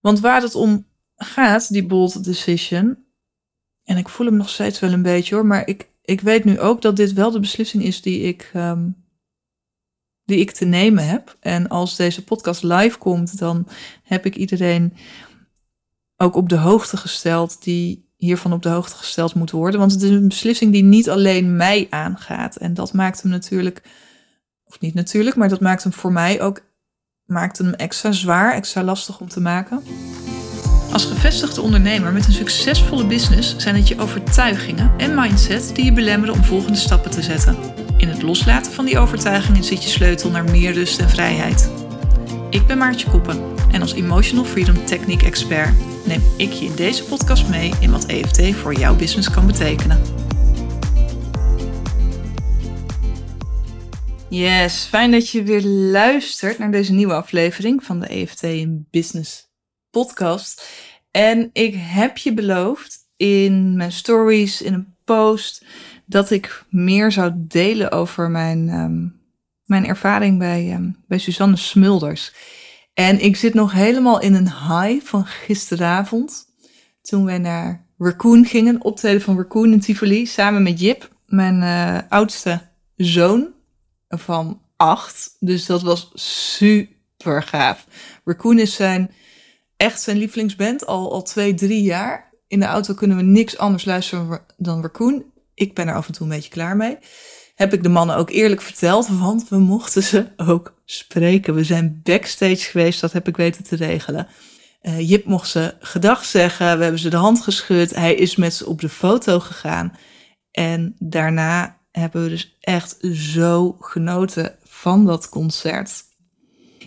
Want waar het om gaat, die bold decision, en ik voel hem nog steeds wel een beetje hoor, maar ik, ik weet nu ook dat dit wel de beslissing is die ik, ehm, die ik te nemen heb. En als deze podcast live komt, dan heb ik iedereen ook op de hoogte gesteld die hiervan op de hoogte gesteld moet worden. Want het is een beslissing die niet alleen mij aangaat. En dat maakt hem natuurlijk, of niet natuurlijk, maar dat maakt hem voor mij ook maakt hem extra zwaar, extra lastig om te maken. Als gevestigde ondernemer met een succesvolle business zijn het je overtuigingen en mindset die je belemmeren om volgende stappen te zetten. In het loslaten van die overtuigingen zit je sleutel naar meer rust en vrijheid. Ik ben Maartje Koppen en als Emotional Freedom Technique Expert neem ik je in deze podcast mee in wat EFT voor jouw business kan betekenen. Yes, fijn dat je weer luistert naar deze nieuwe aflevering van de EFT in Business podcast. En ik heb je beloofd in mijn stories, in een post, dat ik meer zou delen over mijn, um, mijn ervaring bij, um, bij Suzanne Smulders. En ik zit nog helemaal in een high van gisteravond. Toen wij naar Raccoon gingen, optreden van Raccoon in Tivoli, samen met Jip, mijn uh, oudste zoon van acht. Dus dat was super gaaf. Raccoon is zijn echt zijn lievelingsband al, al twee, drie jaar. In de auto kunnen we niks anders luisteren dan Raccoon. Ik ben er af en toe een beetje klaar mee. Heb ik de mannen ook eerlijk verteld, want we mochten ze ook spreken. We zijn backstage geweest, dat heb ik weten te regelen. Uh, Jip mocht ze gedag zeggen, we hebben ze de hand geschud. Hij is met ze op de foto gegaan. En daarna hebben we dus echt zo genoten van dat concert.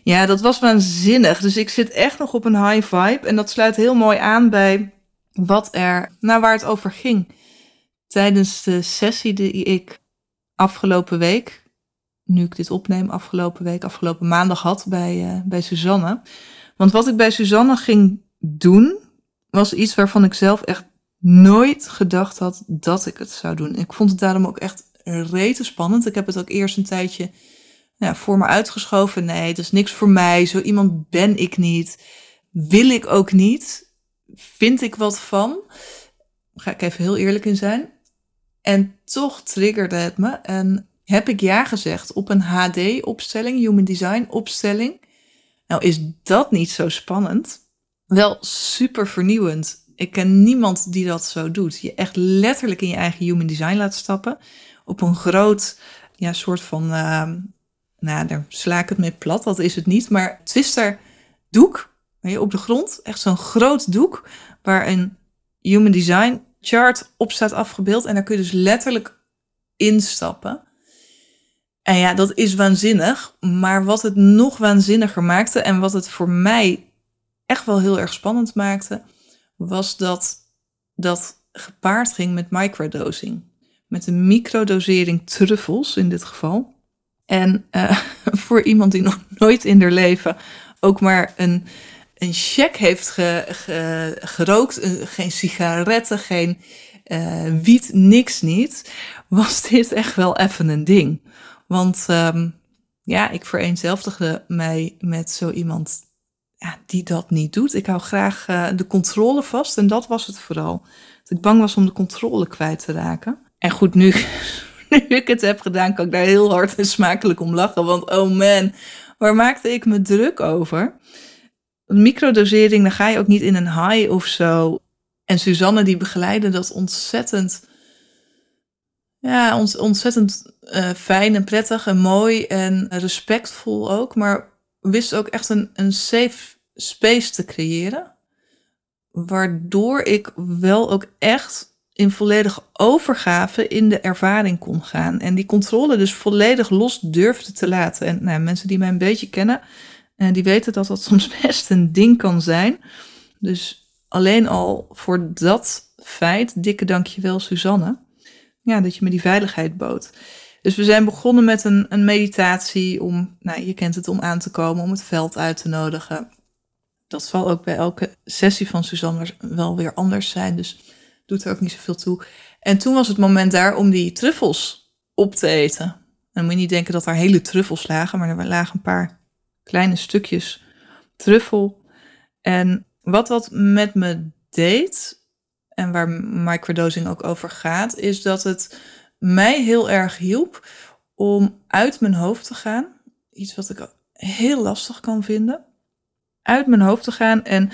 Ja, dat was waanzinnig. Dus ik zit echt nog op een high vibe. En dat sluit heel mooi aan bij wat er, nou waar het over ging. Tijdens de sessie die ik afgelopen week, nu ik dit opneem, afgelopen week, afgelopen maandag had bij, uh, bij Suzanne. Want wat ik bij Suzanne ging doen, was iets waarvan ik zelf echt nooit gedacht had dat ik het zou doen. Ik vond het daarom ook echt rete spannend. Ik heb het ook eerst een tijdje ja, voor me uitgeschoven. Nee, dat is niks voor mij. Zo iemand ben ik niet. Wil ik ook niet. Vind ik wat van. Ga ik even heel eerlijk in zijn. En toch triggerde het me. En heb ik ja gezegd op een HD-opstelling, Human Design-opstelling. Nou, is dat niet zo spannend? Wel super vernieuwend. Ik ken niemand die dat zo doet. Je echt letterlijk in je eigen Human Design laat stappen. Op een groot ja, soort van uh, nou, daar sla ik het mee plat, dat is het niet. Maar twister doek op de grond, echt zo'n groot doek, waar een human design chart op staat afgebeeld. En daar kun je dus letterlijk instappen. En ja, dat is waanzinnig. Maar wat het nog waanzinniger maakte en wat het voor mij echt wel heel erg spannend maakte, was dat dat gepaard ging met microdosing. Met een microdosering truffels in dit geval. En uh, voor iemand die nog nooit in haar leven ook maar een, een check heeft ge, ge, gerookt, uh, geen sigaretten, geen uh, wiet, niks niet, was dit echt wel even een ding. Want um, ja, ik vereenzelvigde mij met zo iemand ja, die dat niet doet. Ik hou graag de controle vast en dat was het vooral. Dat ik bang was om de controle kwijt te raken. En goed, nu nu ik het heb gedaan, kan ik daar heel hard en smakelijk om lachen. Want oh man, waar maakte ik me druk over? Microdosering, dan ga je ook niet in een high of zo. En Suzanne die begeleidde dat ontzettend, ja, ontzettend uh, fijn en prettig en mooi en respectvol ook. Maar wist ook echt een, een safe space te creëren. Waardoor ik wel ook echt in volledige overgave in de ervaring kon gaan. En die controle dus volledig los durfde te laten. En nou, mensen die mij een beetje kennen, uh, die weten dat dat soms best een ding kan zijn. Dus alleen al voor dat feit, dikke dankjewel Suzanne. Ja, dat je me die veiligheid bood. Dus we zijn begonnen met een, een meditatie om, nou je kent het, om aan te komen, om het veld uit te nodigen. Dat zal ook bij elke sessie van Suzanne wel weer anders zijn. Dus doet er ook niet zoveel toe. En toen was het moment daar om die truffels op te eten. En dan moet je niet denken dat er hele truffels lagen, maar er lagen een paar kleine stukjes truffel. En wat dat met me deed, en waar microdosing ook over gaat, is dat het mij heel erg hielp om uit mijn hoofd te gaan. Iets wat ik heel lastig kan vinden. Uit mijn hoofd te gaan en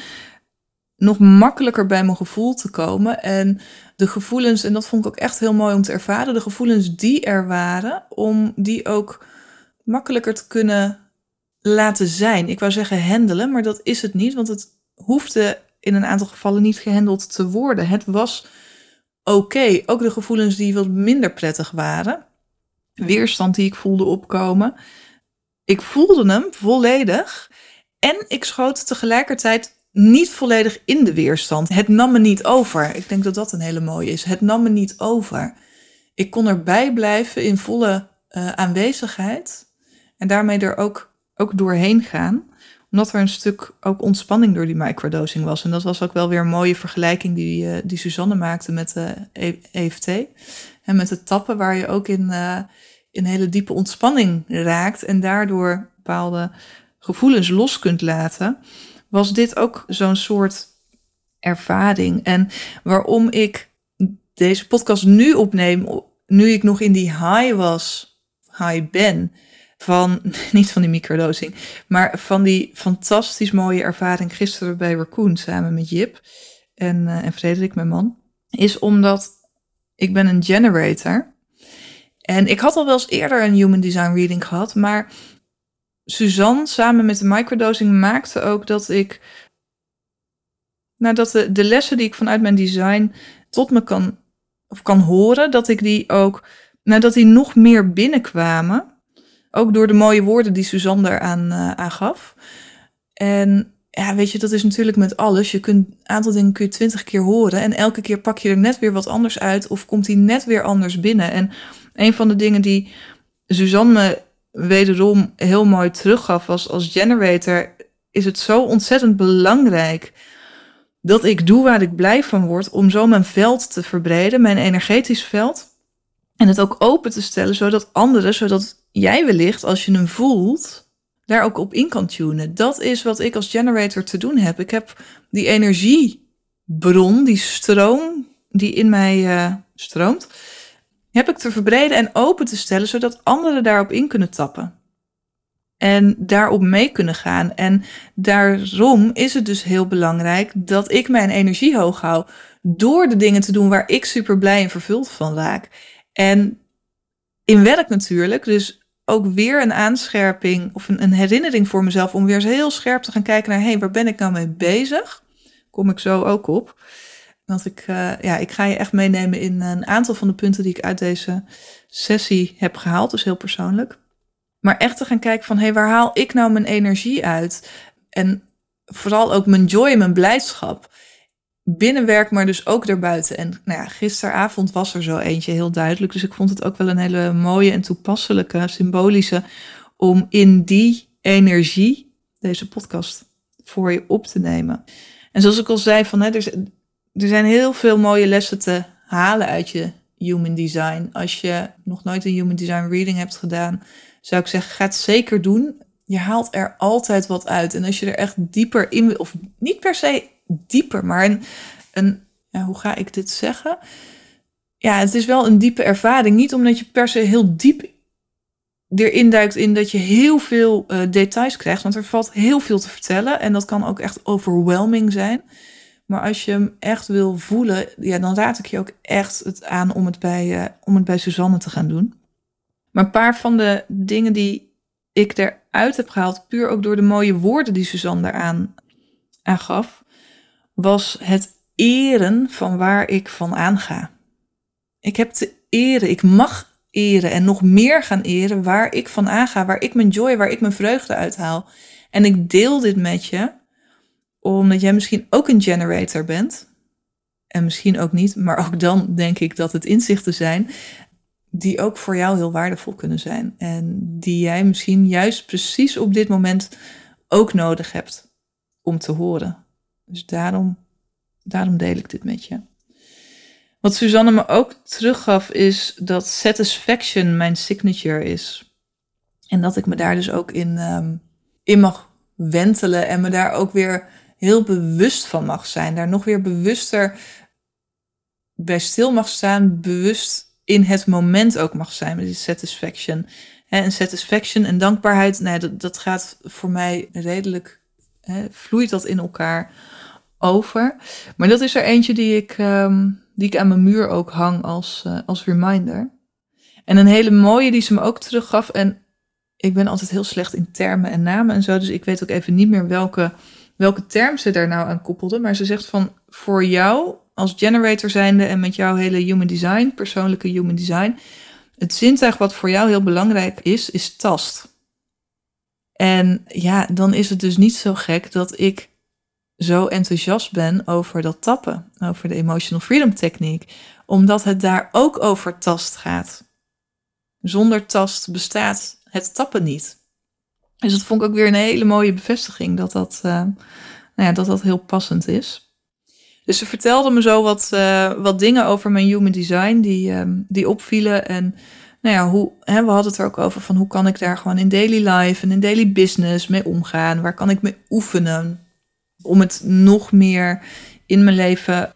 nog makkelijker bij mijn gevoel te komen. En de gevoelens, en dat vond ik ook echt heel mooi om te ervaren, de gevoelens die er waren, om die ook makkelijker te kunnen laten zijn. Ik wou zeggen handelen, maar dat is het niet, want het hoefde in een aantal gevallen niet gehandeld te worden. Het was oké. Ook de gevoelens die wat minder prettig waren, weerstand die ik voelde opkomen. Ik voelde hem volledig en ik schoot tegelijkertijd niet volledig in de weerstand. Het nam me niet over. Ik denk dat dat een hele mooie is. Het nam me niet over. Ik kon erbij blijven in volle uh, aanwezigheid en daarmee er ook, ook doorheen gaan omdat er een stuk ook ontspanning door die microdosing was. En dat was ook wel weer een mooie vergelijking die, uh, die Suzanne maakte met de EFT. En met het tappen, waar je ook in, in hele diepe ontspanning raakt. En daardoor bepaalde gevoelens los kunt laten. Was dit ook zo'n soort ervaring. En waarom ik deze podcast nu opneem, nu ik nog in die high was, high ben van, niet van die microdosing, maar van die fantastisch mooie ervaring gisteren bij Raccoon samen met Jip en, uh, en Frederik, mijn man, is omdat ik ben een generator. En ik had al wel eens eerder een human design reading gehad, maar Suzanne samen met de microdosing maakte ook dat ik, nou dat de, lessen die ik vanuit mijn design tot me kan, of kan horen, dat ik die ook, nou dat die nog meer binnenkwamen. Ook door de mooie woorden die Suzanne eraan uh, aangaf. En ja, weet je, dat is natuurlijk met alles. Je kunt een aantal dingen kun je twintig keer horen. En elke keer pak je er net weer wat anders uit. Of komt die net weer anders binnen. En een van de dingen die Suzanne me wederom heel mooi teruggaf was als generator. Is het zo ontzettend belangrijk dat ik doe waar ik blij van word. Om zo mijn veld te verbreden, mijn energetisch veld. En het ook open te stellen, zodat anderen, zodat jij wellicht, als je hem voelt, daar ook op in kan tunen. Dat is wat ik als generator te doen heb. Ik heb die energiebron, die stroom die in mij uh, stroomt, heb ik te verbreden en open te stellen, zodat anderen daarop in kunnen tappen. En daarop mee kunnen gaan. En daarom is het dus heel belangrijk dat ik mijn energie hoog hou. Door de dingen te doen waar ik super blij en vervuld van raak. En in werk natuurlijk. Dus ook weer een aanscherping of een, een, herinnering voor mezelf om weer eens heel scherp te gaan kijken naar, hé, hey, waar ben ik nou mee bezig? Kom ik zo ook op. Want ik, uh, ja, ik ga je echt meenemen in een aantal van de punten die ik uit deze sessie heb gehaald, dus heel persoonlijk. Maar echt te gaan kijken van, hé, hey, waar haal ik nou mijn energie uit? En vooral ook mijn joy mijn blijdschap binnenwerk, maar dus ook daarbuiten. En nou ja, gisteravond was er zo eentje heel duidelijk. Dus ik vond het ook wel een hele mooie en toepasselijke, symbolische, om in die energie deze podcast voor je op te nemen. En zoals ik al zei, van, hè, er, er zijn heel veel mooie lessen te halen uit je human design. Als je nog nooit een human design reading hebt gedaan, zou ik zeggen, ga het zeker doen. Je haalt er altijd wat uit. En als je er echt dieper in wil, of niet per se dieper, maar een, een hoe ga ik dit zeggen? Ja, het is wel een diepe ervaring. Niet omdat je per se heel diep erin duikt in dat je heel veel uh, details krijgt, want er valt heel veel te vertellen en dat kan ook echt overwhelming zijn. Maar als je hem echt wil voelen, ja, dan raad ik je ook echt het aan om het bij, uh, om het bij Suzanne te gaan doen. Maar een paar van de dingen die ik eruit heb gehaald, puur ook door de mooie woorden die Suzanne daaraan aangaf, was het eren van waar ik van aanga. Ik heb te eren, ik mag eren en nog meer gaan eren waar ik van aanga, waar ik mijn joy, waar ik mijn vreugde uithaal. En ik deel dit met je, omdat jij misschien ook een generator bent. En misschien ook niet, maar ook dan denk ik dat het inzichten zijn die ook voor jou heel waardevol kunnen zijn. En die jij misschien juist precies op dit moment ook nodig hebt om te horen. Dus daarom, daarom deel ik dit met je. Wat Suzanne me ook teruggaf is dat satisfaction mijn signature is. En dat ik me daar dus ook in, um, in mag wentelen en me daar ook weer heel bewust van mag zijn. Daar nog weer bewuster bij stil mag staan. Bewust in het moment ook mag zijn met die satisfaction. En satisfaction en dankbaarheid, nee, dat, dat gaat voor mij redelijk, hè, vloeit dat in elkaar over. Maar dat is er eentje die ik, ehm, die ik aan mijn muur ook hang als, uh, als reminder. En een hele mooie die ze me ook teruggaf. En ik ben altijd heel slecht in termen en namen en zo. Dus ik weet ook even niet meer welke, welke term ze daar nou aan koppelde. Maar ze zegt van voor jou als generator zijnde en met jouw hele human design, persoonlijke human design. Het zintuig wat voor jou heel belangrijk is, is tast. En ja, dan is het dus niet zo gek dat ik zo enthousiast ben over dat tappen, over de emotional freedom techniek, omdat het daar ook over tast gaat. Zonder tast bestaat het tappen niet. Dus dat vond ik ook weer een hele mooie bevestiging dat dat, uh, nou ja, dat, dat heel passend is. Dus ze vertelde me zo wat, uh, wat dingen over mijn human design die, um, die opvielen. En nou ja, hoe, hè, we hadden het er ook over van hoe kan ik daar gewoon in daily life en in daily business mee omgaan? Waar kan ik mee oefenen om het nog meer in mijn leven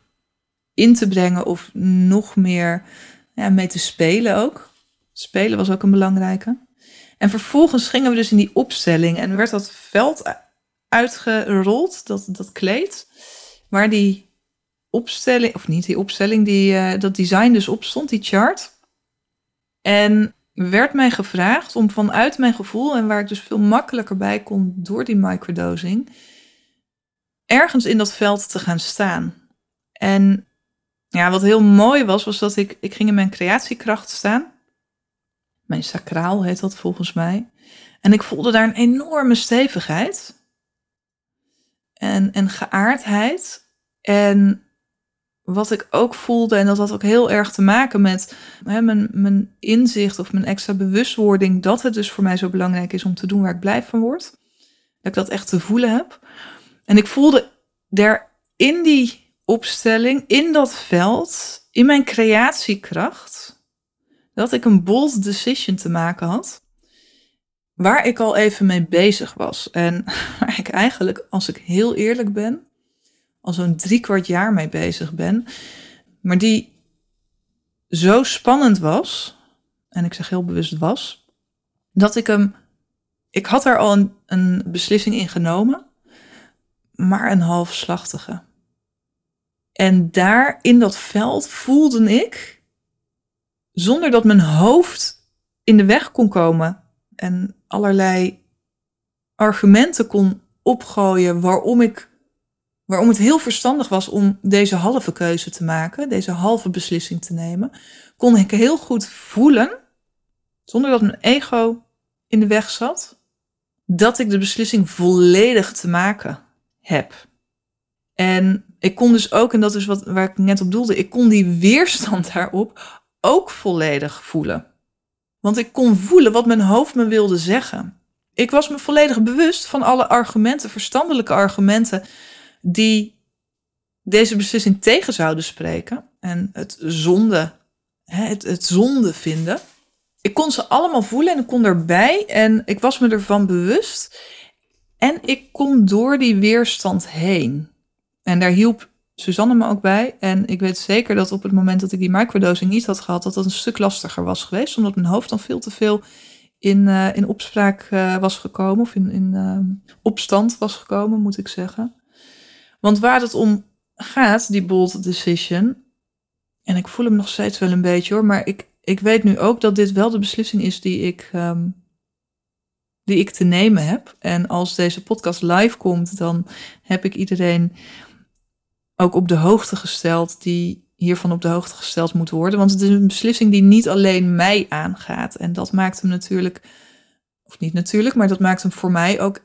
in te brengen of nog meer ja, mee te spelen ook. Spelen was ook een belangrijke. En vervolgens gingen we dus in die opstelling en werd dat veld uitgerold, dat, dat kleed, waar die opstelling, of niet die opstelling, die, uh, dat design dus op stond, die chart. En werd mij gevraagd om vanuit mijn gevoel, en waar ik dus veel makkelijker bij kon door die microdosing, ergens in dat veld te gaan staan. En ja, wat heel mooi was, was dat ik, ik ging in mijn creatiekracht staan. Mijn sacraal heet dat volgens mij. En ik voelde daar een enorme stevigheid. En, en geaardheid. En wat ik ook voelde, en dat had ook heel erg te maken met hè, mijn, mijn inzicht of mijn extra bewustwording, dat het dus voor mij zo belangrijk is om te doen waar ik blij van word. Dat ik dat echt te voelen heb. En ik voelde daar in die opstelling, in dat veld, in mijn creatiekracht, dat ik een bold decision te maken had. Waar ik al even mee bezig was. En waar ik eigenlijk, als ik heel eerlijk ben, al zo'n drie kwart jaar mee bezig ben. Maar die zo spannend was, en ik zeg heel bewust was, dat ik hem. Ik had daar al een, een beslissing in genomen, maar een halfslachtige. En daar in dat veld voelde ik zonder dat mijn hoofd in de weg kon komen en allerlei argumenten kon opgooien waarom ik waarom het heel verstandig was om deze halve keuze te maken, deze halve beslissing te nemen, kon ik heel goed voelen, zonder dat mijn ego in de weg zat, dat ik de beslissing volledig te maken heb. En ik kon dus ook, en dat is wat, waar ik net op doelde, ik kon die weerstand daarop ook volledig voelen. Want ik kon voelen wat mijn hoofd me wilde zeggen. Ik was me volledig bewust van alle argumenten, verstandelijke argumenten, die deze beslissing tegen zouden spreken. En het zonde, het, het zonde vinden. Ik kon ze allemaal voelen en ik kon erbij en ik was me ervan bewust. En ik kon door die weerstand heen. En daar hielp Suzanne me ook bij. En ik weet zeker dat op het moment dat ik die microdosing niet had gehad, dat dat een stuk lastiger was geweest. Omdat mijn hoofd dan veel te veel in, uh, in opspraak uh, was gekomen. Of in, in uh, opstand was gekomen, moet ik zeggen. Want waar het om gaat, die bold decision. En ik voel hem nog steeds wel een beetje hoor. Maar ik, ik weet nu ook dat dit wel de beslissing is die ik. Um, die ik te nemen heb. En als deze podcast live komt, dan heb ik iedereen ook op de hoogte gesteld die hiervan op de hoogte gesteld moet worden. Want het is een beslissing die niet alleen mij aangaat. En dat maakt hem natuurlijk, of niet natuurlijk, maar dat maakt hem voor mij ook,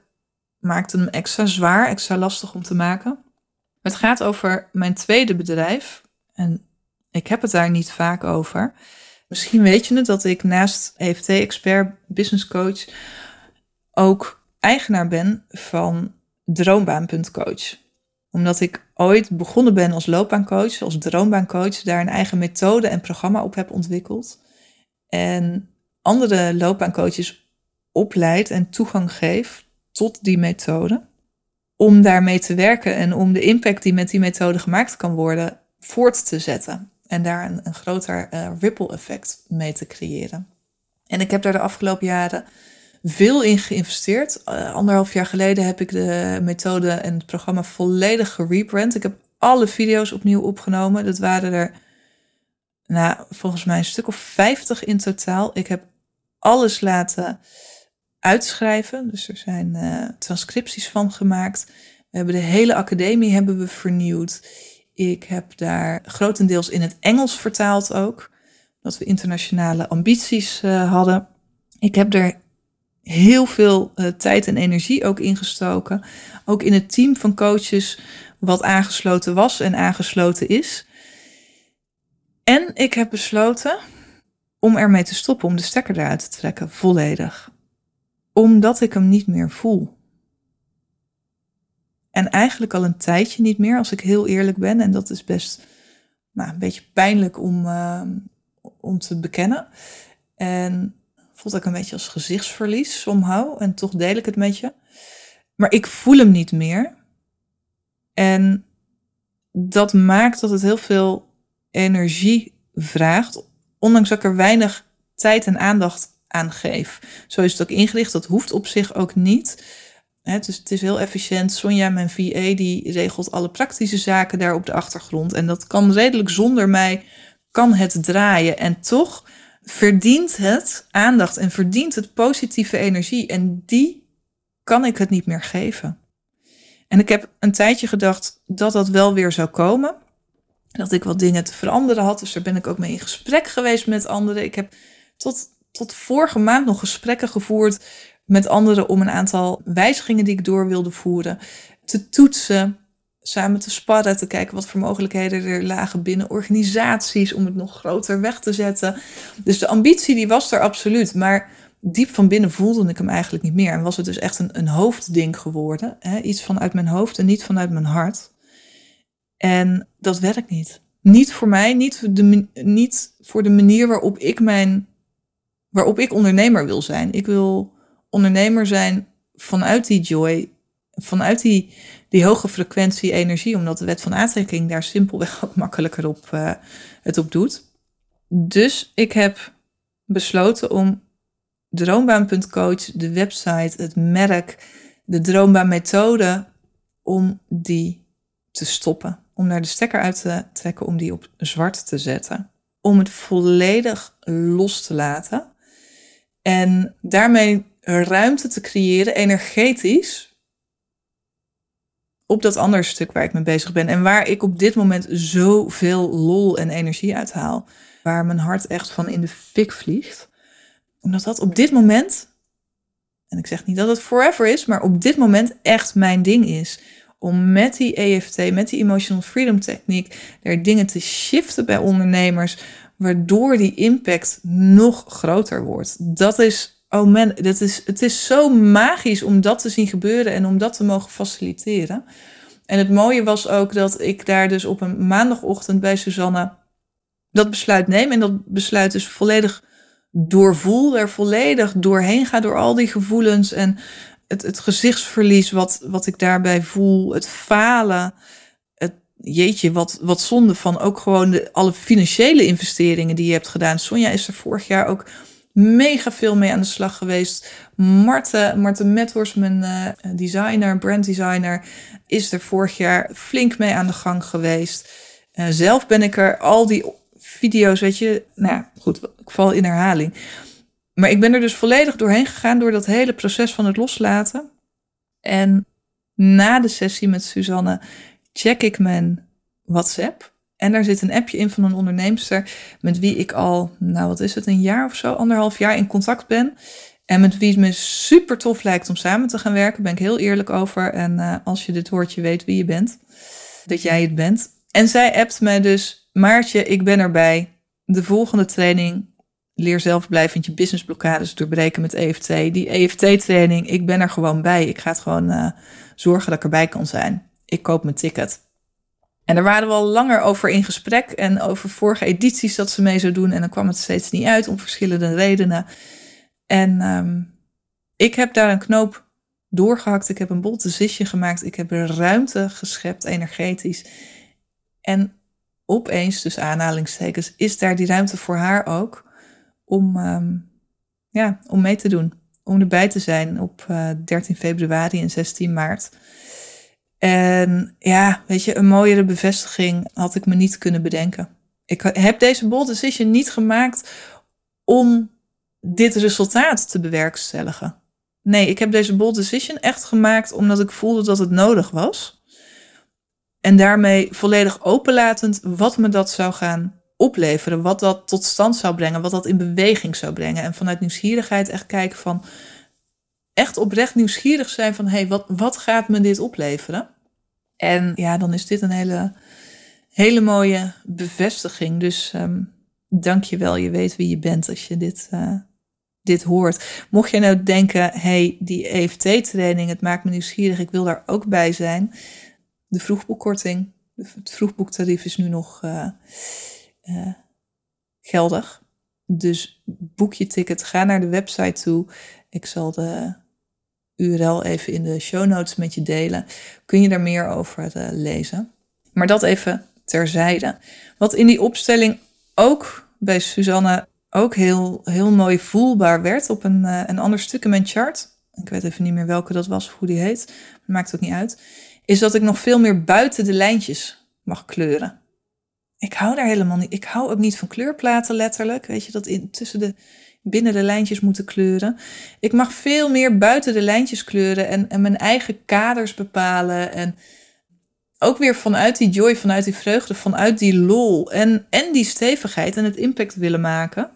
maakt hem extra zwaar, extra lastig om te maken. Het gaat over mijn tweede bedrijf. En ik heb het daar niet vaak over. Misschien weet je het dat ik naast EFT-expert, business coach, ook eigenaar ben van droombaan.coach omdat ik ooit begonnen ben als loopbaancoach, als droombaancoach, daar een eigen methode en programma op heb ontwikkeld. En andere loopbaancoaches opleid en toegang geef tot die methode. om daarmee te werken en om de impact die met die methode gemaakt kan worden voort te zetten. En daar een, groter uh, ripple effect mee te creëren. En ik heb daar de afgelopen jaren veel in geïnvesteerd. Uh, anderhalf jaar geleden heb ik de methode en het programma volledig gerebrand. Ik heb alle video's opnieuw opgenomen. Dat waren er, nou, volgens mij een stuk of 50 in totaal. Ik heb alles laten uitschrijven. Dus er zijn uh, transcripties van gemaakt. We hebben de hele academie hebben we vernieuwd. Ik heb daar grotendeels in het Engels vertaald ook. Dat we internationale ambities uh, hadden. Ik heb er heel veel uh, tijd en energie ook ingestoken. Ook in het team van coaches wat aangesloten was en aangesloten is. En ik heb besloten om ermee te stoppen, om de stekker eruit te trekken, volledig. Omdat ik hem niet meer voel. En eigenlijk al een tijdje niet meer, als ik heel eerlijk ben. En dat is best nou, een beetje pijnlijk om, uh, om te bekennen. En voelt ik een beetje als gezichtsverlies somehow. En toch deel ik het met je. Maar ik voel hem niet meer. En dat maakt dat het heel veel energie vraagt. Ondanks dat ik er weinig tijd en aandacht aan geef. Zo is het ook ingericht. Dat hoeft op zich ook niet. Is, het is heel efficiënt. Sonja, mijn VA, die regelt alle praktische zaken daar op de achtergrond. En dat kan redelijk zonder mij, kan het draaien. En toch verdient het aandacht en verdient het positieve energie. En die kan ik het niet meer geven. En ik heb een tijdje gedacht dat dat wel weer zou komen. Dat ik wat dingen te veranderen had. Dus daar ben ik ook mee in gesprek geweest met anderen. Ik heb tot, tot vorige maand nog gesprekken gevoerd met anderen om een aantal wijzigingen die ik door wilde voeren te toetsen, samen te sparren, te kijken wat voor mogelijkheden er lagen binnen organisaties om het nog groter weg te zetten. Dus de ambitie die was er absoluut, maar diep van binnen voelde ik hem eigenlijk niet meer en was het dus echt een, een hoofdding geworden, hè? iets vanuit mijn hoofd en niet vanuit mijn hart. En dat werkt niet. Niet voor mij, niet, de, niet voor de manier waarop ik mijn, waarop ik ondernemer wil zijn. Ik wil ondernemer zijn vanuit die joy, vanuit die, die hoge frequentie energie, omdat de wet van aantrekking daar simpelweg ook makkelijker op, uh, het op doet. Dus ik heb besloten om droombaan.coach, de website, het merk, de droombaanmethode, om die te stoppen. Om daar de stekker uit te trekken, om die op zwart te zetten. Om het volledig los te laten. En daarmee ruimte te creëren, energetisch, op dat andere stuk waar ik mee bezig ben. En waar ik op dit moment zoveel lol en energie uit haal. Waar mijn hart echt van in de fik vliegt. Omdat dat op dit moment, en ik zeg niet dat het forever is, maar op dit moment echt mijn ding is. Om met die EFT, met die Emotional Freedom Techniek, er dingen te shiften bij ondernemers. Waardoor die impact nog groter wordt. Dat is Oh man, dat is, het is zo magisch om dat te zien gebeuren en om dat te mogen faciliteren. En het mooie was ook dat ik daar dus op een maandagochtend bij Suzanne dat besluit neem. En dat besluit dus volledig doorvoel, er volledig doorheen ga door al die gevoelens en het, het gezichtsverlies wat, wat ik daarbij voel, het falen. Het, jeetje, wat, wat zonde van ook gewoon de, alle financiële investeringen die je hebt gedaan. Sonja is er vorig jaar ook mega veel mee aan de slag geweest. Marten, Marten Methors, mijn uh, designer, branddesigner, is er vorig jaar flink mee aan de gang geweest. Uh, zelf ben ik er al die video's, weet je, nou goed, ik val in herhaling. Maar ik ben er dus volledig doorheen gegaan door dat hele proces van het loslaten. En na de sessie met Suzanne check ik mijn WhatsApp. En daar zit een appje in van een onderneemster met wie ik al, nou wat is het, een jaar of zo, anderhalf jaar in contact ben. En met wie het me super tof lijkt om samen te gaan werken, ben ik heel eerlijk over. En uh, als je dit hoort, je weet wie je bent, dat jij het bent. En zij appt mij dus, Maartje, ik ben erbij. De volgende training, leer zelfblijvend je businessblokkades doorbreken met EFT. Die EFT-training, ik ben er gewoon bij. Ik ga het gewoon uh, zorgen dat ik erbij kan zijn. Ik koop mijn ticket. En daar waren we al langer over in gesprek en over vorige edities dat ze mee zou doen. En dan kwam het steeds niet uit om verschillende redenen. En um, ik heb daar een knoop doorgehakt. Ik heb een bold decision gemaakt. Ik heb ruimte geschept, energetisch. En opeens, dus aanhalingstekens, is daar die ruimte voor haar ook om, ehm, ja, om mee te doen. Om erbij te zijn op uh, eh, 13 februari en 16 maart. En ja, weet je, een mooiere bevestiging had ik me niet kunnen bedenken. Ik heb deze bold decision niet gemaakt om dit resultaat te bewerkstelligen. Nee, ik heb deze bold decision echt gemaakt omdat ik voelde dat het nodig was. En daarmee volledig openlatend wat me dat zou gaan opleveren, wat dat tot stand zou brengen, wat dat in beweging zou brengen. En vanuit nieuwsgierigheid echt kijken van, echt oprecht nieuwsgierig zijn van, hé, hey, wat, wat gaat me dit opleveren? En ja, dan is dit een hele, hele mooie bevestiging. Dus um, dank je wel, je weet wie je bent als je dit, uh, dit hoort. Mocht je nou denken, hey, die EFT-training, het maakt me nieuwsgierig, ik wil daar ook bij zijn. De vroegboekkorting, het vroegboektarief is nu nog uh, uh, geldig. Dus boek je ticket, ga naar de website toe. Ik zal de URL even in de show notes met je delen. Kun je daar meer over uh, lezen. Maar dat even terzijde. Wat in die opstelling ook bij Suzanne ook heel, heel mooi voelbaar werd op een, uh, een ander stuk in mijn chart. Ik weet even niet meer welke dat was of hoe die heet. Maakt ook niet uit. Is dat ik nog veel meer buiten de lijntjes mag kleuren. Ik hou daar helemaal niet. Ik hou ook niet van kleurplaten letterlijk. Weet je, dat in, tussen de, binnen de lijntjes moeten kleuren. Ik mag veel meer buiten de lijntjes kleuren en, en mijn eigen kaders bepalen. En ook weer vanuit die joy, vanuit die vreugde, vanuit die lol en, en die stevigheid en het impact willen maken.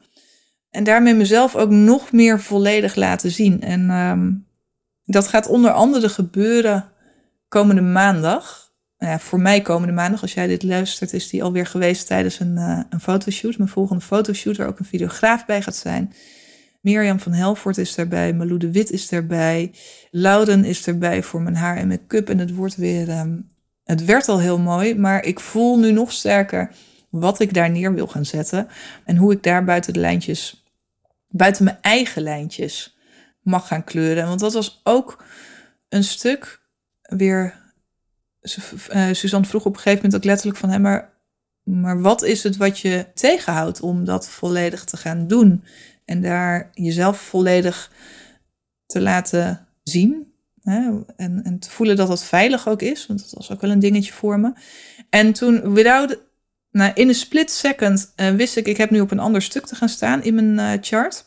En daarmee mezelf ook nog meer volledig laten zien. En um, dat gaat onder andere gebeuren komende maandag. Nou voor mij komende maandag, als jij dit luistert, is die alweer geweest tijdens een, uh, een fotoshoot. Mijn volgende fotoshoot, waar ook een videograaf bij gaat zijn. Mirjam van Helvoort is daarbij, Malou de Wit is daarbij, Louden is erbij voor mijn haar en make-up. En het wordt weer, um, het werd al heel mooi, maar ik voel nu nog sterker wat ik daar neer wil gaan zetten. En hoe ik daar buiten de lijntjes buiten mijn eigen lijntjes mag gaan kleuren. Want dat was ook een stuk weer. Uh, Suzanne vroeg op een gegeven moment ook letterlijk van hem, maar, maar wat is het wat je tegenhoudt om dat volledig te gaan doen? En daar jezelf volledig te laten zien. Hè? En, en te voelen dat dat veilig ook is, want dat was ook wel een dingetje voor me. En toen, without nou, in een split second uh, wist ik, ik heb nu op een ander stuk te gaan staan in mijn uh, chart.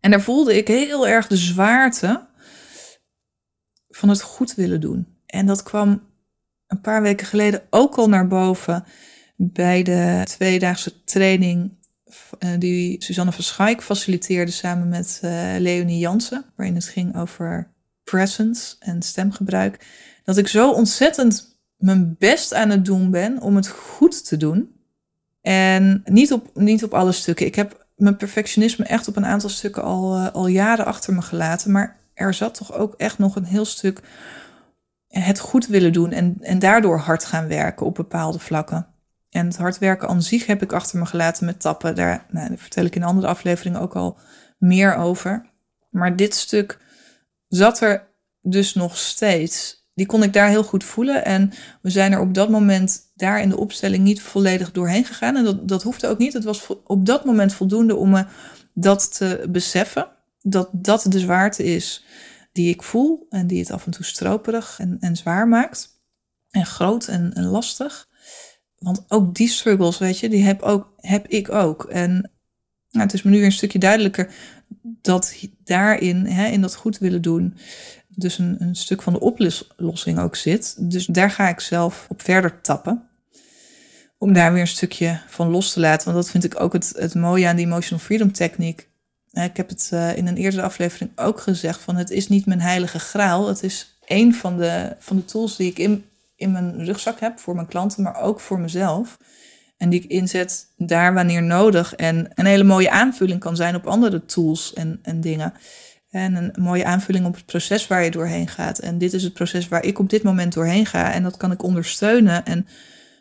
En daar voelde ik heel erg de zwaarte van het goed willen doen. En dat kwam een paar weken geleden ook al naar boven bij de tweedaagse training uh, die Suzanne van Schaik faciliteerde samen met Leonie Jansen, waarin het ging over presence en stemgebruik. Dat ik zo ontzettend mijn best aan het doen ben om het goed te doen. En niet op, niet op alle stukken. Ik heb mijn perfectionisme echt op een aantal stukken al, uh, al jaren achter me gelaten. Maar er zat toch ook echt nog een heel stuk het goed willen doen en, en daardoor hard gaan werken op bepaalde vlakken. En het hard werken aan zich heb ik achter me gelaten met tappen. Daar, nou, vertel ik in andere afleveringen ook al meer over. Maar dit stuk zat er dus nog steeds die kon ik daar heel goed voelen. En we zijn er op dat moment daar in de opstelling niet volledig doorheen gegaan. En dat, dat hoefde ook niet. Het was op dat moment voldoende om me dat te beseffen. Dat dat de zwaarte is die ik voel en die het af en toe stroperig en, zwaar maakt. En groot en, en lastig. Want ook die struggles, weet je, die heb, ook, heb ik ook. En nou, het is me nu weer een stukje duidelijker dat daarin, hè, in dat goed willen doen, dus een, een stuk van de oplossing ook zit. Dus daar ga ik zelf op verder tappen. Om daar weer een stukje van los te laten. Want dat vind ik ook het, het mooie aan die emotional freedom techniek. Ik heb het uh, in een eerdere aflevering ook gezegd: van het is niet mijn heilige graal. Het is een van de, van de tools die ik in, in mijn rugzak heb voor mijn klanten, maar ook voor mezelf. En die ik inzet daar wanneer nodig. En een hele mooie aanvulling kan zijn op andere tools en, en dingen. En een mooie aanvulling op het proces waar je doorheen gaat. En dit is het proces waar ik op dit moment doorheen ga. En dat kan ik ondersteunen en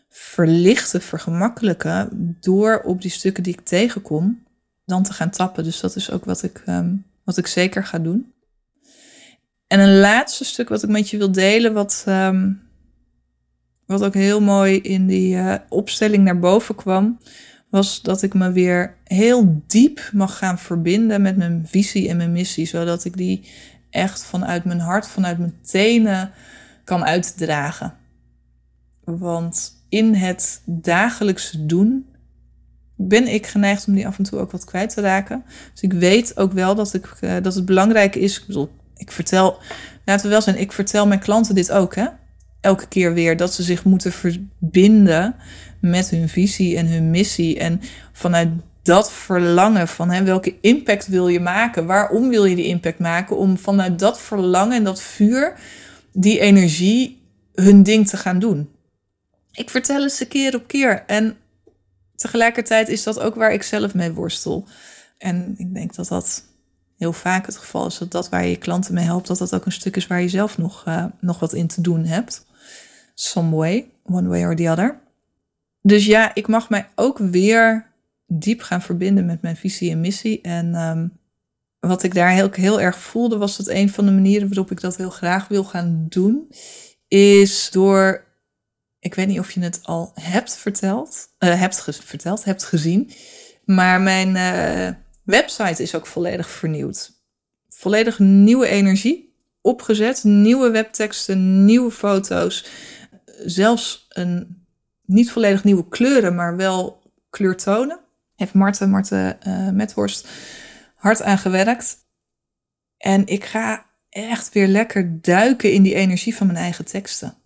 verlichten, vergemakkelijken. door op die stukken die ik tegenkom, dan te gaan tappen. Dus dat is ook wat ik, um, wat ik zeker ga doen. En een laatste stuk wat ik met je wil delen, wat, ehm, wat ook heel mooi in die uh, opstelling naar boven kwam, was dat ik me weer heel diep mag gaan verbinden met mijn visie en mijn missie, zodat ik die echt vanuit mijn hart, vanuit mijn tenen kan uitdragen. Want in het dagelijkse doen ben ik geneigd om die af en toe ook wat kwijt te raken. Dus ik weet ook wel dat, ik, uh, dat het belangrijk is. Ik vertel, laten we wel zijn, ik vertel mijn klanten dit ook, hè? Elke keer weer dat ze zich moeten verbinden met hun visie en hun missie. En vanuit dat verlangen van hè, welke impact wil je maken? Waarom wil je die impact maken? Om vanuit dat verlangen en dat vuur, die energie, hun ding te gaan doen. Ik vertel het ze keer op keer. En tegelijkertijd is dat ook waar ik zelf mee worstel. En ik denk dat dat heel vaak het geval is. Dat dat waar je klanten mee helpt, dat dat ook een stuk is waar je zelf nog, uh, nog wat in te doen hebt. Some way, one way or the other. Dus ja, ik mag mij ook weer diep gaan verbinden met mijn visie en missie. En um, wat ik daar heel, heel erg voelde, was dat een van de manieren waarop ik dat heel graag wil gaan doen, is door ik weet niet of je het al hebt verteld, uh, hebt verteld, hebt gezien. Maar mijn uh, website is ook volledig vernieuwd. Volledig nieuwe energie opgezet, nieuwe webteksten, nieuwe foto's. Zelfs een niet volledig nieuwe kleuren, maar wel kleurtonen. Heeft Marten, Marten uh, Methorst hard aan gewerkt. En ik ga echt weer lekker duiken in die energie van mijn eigen teksten.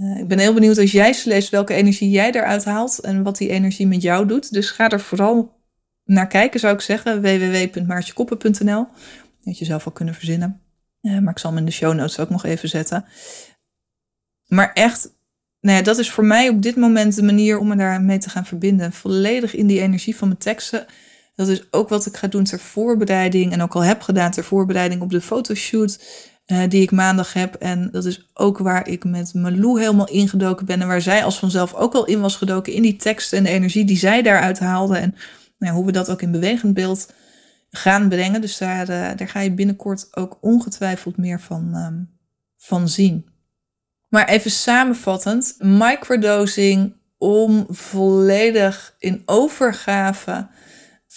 Uh, ik ben heel benieuwd als jij ze leest welke energie jij eruit haalt en wat die energie met jou doet. Dus ga er vooral naar kijken, zou ik zeggen. www.maartjekoppen.nl. Dat je zelf wel kunnen verzinnen. Uh, maar ik zal hem in de show notes ook nog even zetten. Maar echt, nou ja, dat is voor mij op dit moment de manier om me daarmee te gaan verbinden. Volledig in die energie van mijn teksten. Dat is ook wat ik ga doen ter voorbereiding. En ook al heb gedaan ter voorbereiding op de fotoshoot. Uh, die ik maandag heb. En dat is ook waar ik met Malou helemaal ingedoken ben. En waar zij als vanzelf ook al in was gedoken. In die teksten en de energie die zij daaruit haalde. En nou, hoe we dat ook in bewegend beeld gaan brengen. Dus daar, uh, daar ga je binnenkort ook ongetwijfeld meer van, um, van zien. Maar even samenvattend, microdosing om volledig in overgave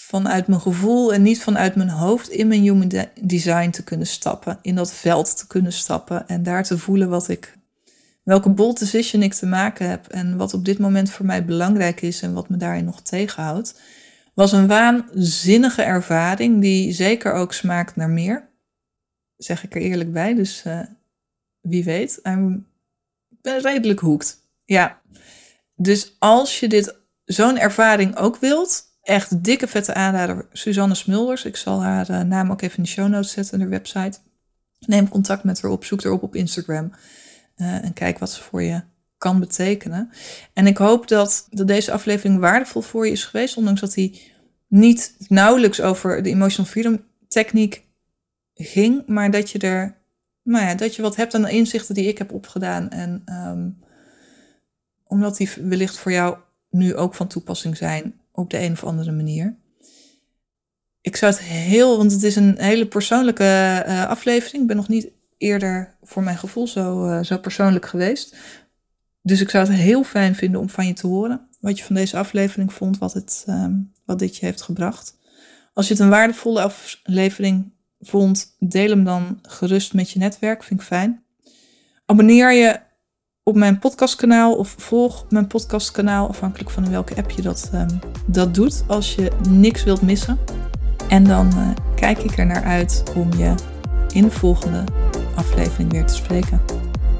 vanuit mijn gevoel en niet vanuit mijn hoofd in mijn human design te kunnen stappen, in dat veld te kunnen stappen en daar te voelen wat ik, welke bold decision ik te maken heb en wat op dit moment voor mij belangrijk is en wat me daarin nog tegenhoudt, was een waanzinnige ervaring die zeker ook smaakt naar meer. Zeg ik er eerlijk bij, dus uh, wie weet. Ik ben redelijk hoekt. Ja. Dus als je dit zo'n ervaring ook wilt, echt dikke vette aanrader, Suzanne Smulders. Ik zal haar uh, naam ook even in de show notes zetten, haar website. Neem contact met haar op, zoek haar op op Instagram. Uh, en kijk wat ze voor je kan betekenen. En ik hoop dat, dat deze aflevering waardevol voor je is geweest, ondanks dat hij niet nauwelijks over de emotional freedom techniek ging, maar dat je er, nou ja, dat je wat hebt aan de inzichten die ik heb opgedaan. En um, omdat die wellicht voor jou nu ook van toepassing zijn op de een of andere manier. Ik zou het heel, want het is een hele persoonlijke uh, aflevering. Ik ben nog niet eerder voor mijn gevoel zo, uh, zo persoonlijk geweest. Dus ik zou het heel fijn vinden om van je te horen wat je van deze aflevering vond, wat, het, um, wat dit je heeft gebracht. Als je het een waardevolle aflevering vond, deel hem dan gerust met je netwerk, vind ik fijn. Abonneer je op mijn podcastkanaal of volg mijn podcastkanaal, afhankelijk van welke app je dat, um, dat doet, als je niks wilt missen. En dan uh, kijk ik er naar uit om je in de volgende aflevering weer te spreken.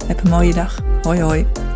Heb een mooie dag. Hoi hoi.